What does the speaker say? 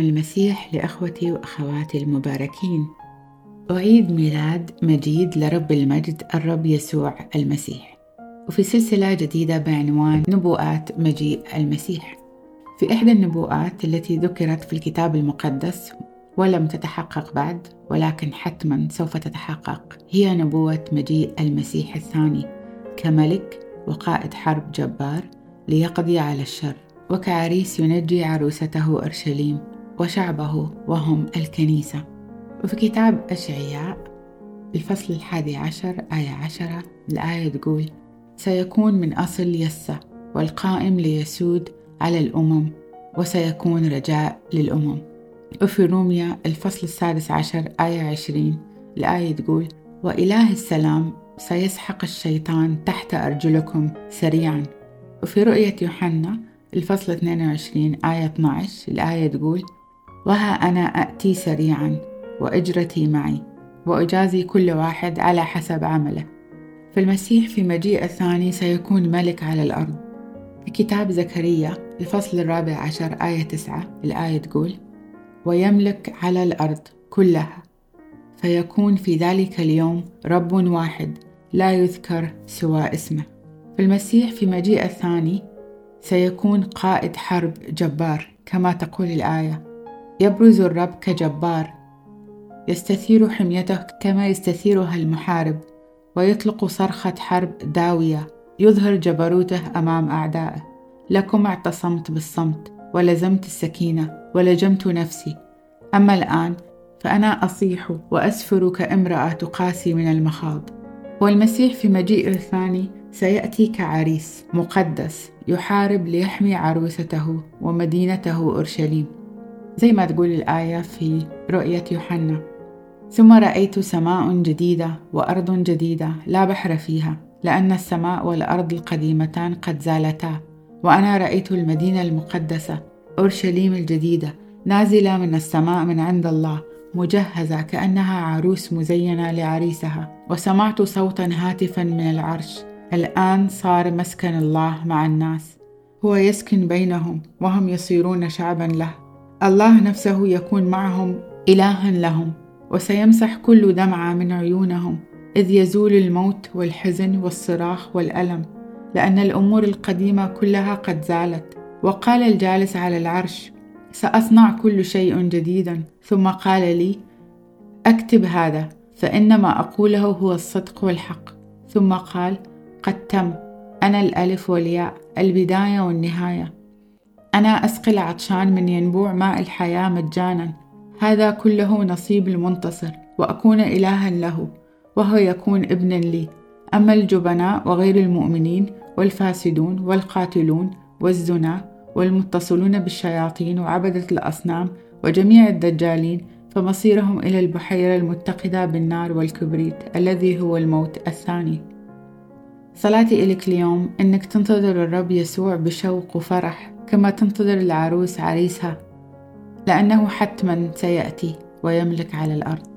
المسيح لأخوتي وأخواتي المباركين. أعيد ميلاد مجيد لرب المجد الرب يسوع المسيح. وفي سلسلة جديدة بعنوان نبوءات مجيء المسيح. في إحدى النبوءات التي ذكرت في الكتاب المقدس ولم تتحقق بعد ولكن حتما سوف تتحقق هي نبوة مجيء المسيح الثاني كملك وقائد حرب جبار ليقضي على الشر. وكعريس ينجي عروسته أورشليم وشعبه وهم الكنيسة. وفي كتاب أشعياء الفصل الحادي عشر آية عشرة الآية تقول سيكون من أصل يسة والقائم ليسود على الأمم وسيكون رجاء للأمم. وفي روميا الفصل السادس عشر آية عشرين الآية تقول وإله السلام سيسحق الشيطان تحت أرجلكم سريعا. وفي رؤية يوحنا الفصل 22 آية 12 الآية تقول وها أنا أأتي سريعا وأجرتي معي وأجازي كل واحد على حسب عمله. فالمسيح في مجيء الثاني سيكون ملك على الأرض. في كتاب زكريا الفصل الرابع عشر آية تسعة الآية تقول ويملك على الأرض كلها. فيكون في ذلك اليوم رب واحد لا يذكر سوى اسمه. فالمسيح في مجيء الثاني سيكون قائد حرب جبار كما تقول الآية. يبرز الرب كجبار. يستثير حميته كما يستثيرها المحارب ويطلق صرخة حرب داوية. يظهر جبروته أمام أعدائه. لكم اعتصمت بالصمت ولزمت السكينة ولجمت نفسي. أما الآن فأنا أصيح وأسفر كامرأة تقاسي من المخاض. والمسيح في مجيء الثاني سيأتي كعريس مقدس يحارب ليحمي عروسته ومدينته أورشليم. زي ما تقول الآية في رؤية يوحنا. ثم رأيت سماء جديدة وأرض جديدة لا بحر فيها لأن السماء والأرض القديمتان قد زالتا. وأنا رأيت المدينة المقدسة أورشليم الجديدة نازلة من السماء من عند الله مجهزة كأنها عروس مزينة لعريسها. وسمعت صوتا هاتفا من العرش. الآن صار مسكن الله مع الناس. هو يسكن بينهم وهم يصيرون شعبا له. الله نفسه يكون معهم إلها لهم وسيمسح كل دمعة من عيونهم إذ يزول الموت والحزن والصراخ والألم لأن الأمور القديمة كلها قد زالت. وقال الجالس على العرش سأصنع كل شيء جديدا. ثم قال لي أكتب هذا فإنما أقوله هو الصدق والحق. ثم قال قد تم. أنا الألف والياء البداية والنهاية. أنا أسقي العطشان من ينبوع ماء الحياة مجانا. هذا كله نصيب المنتصر وأكون إلها له وهو يكون ابنا لي. أما الجبناء وغير المؤمنين والفاسدون والقاتلون والزنا والمتصلون بالشياطين وعبدة الأصنام وجميع الدجالين فمصيرهم إلى البحيرة المتقدة بالنار والكبريت الذي هو الموت الثاني. صلاتي إليك اليوم إنك تنتظر الرب يسوع بشوق وفرح كما تنتظر العروس عريسها لأنه حتما سيأتي ويملك على الأرض.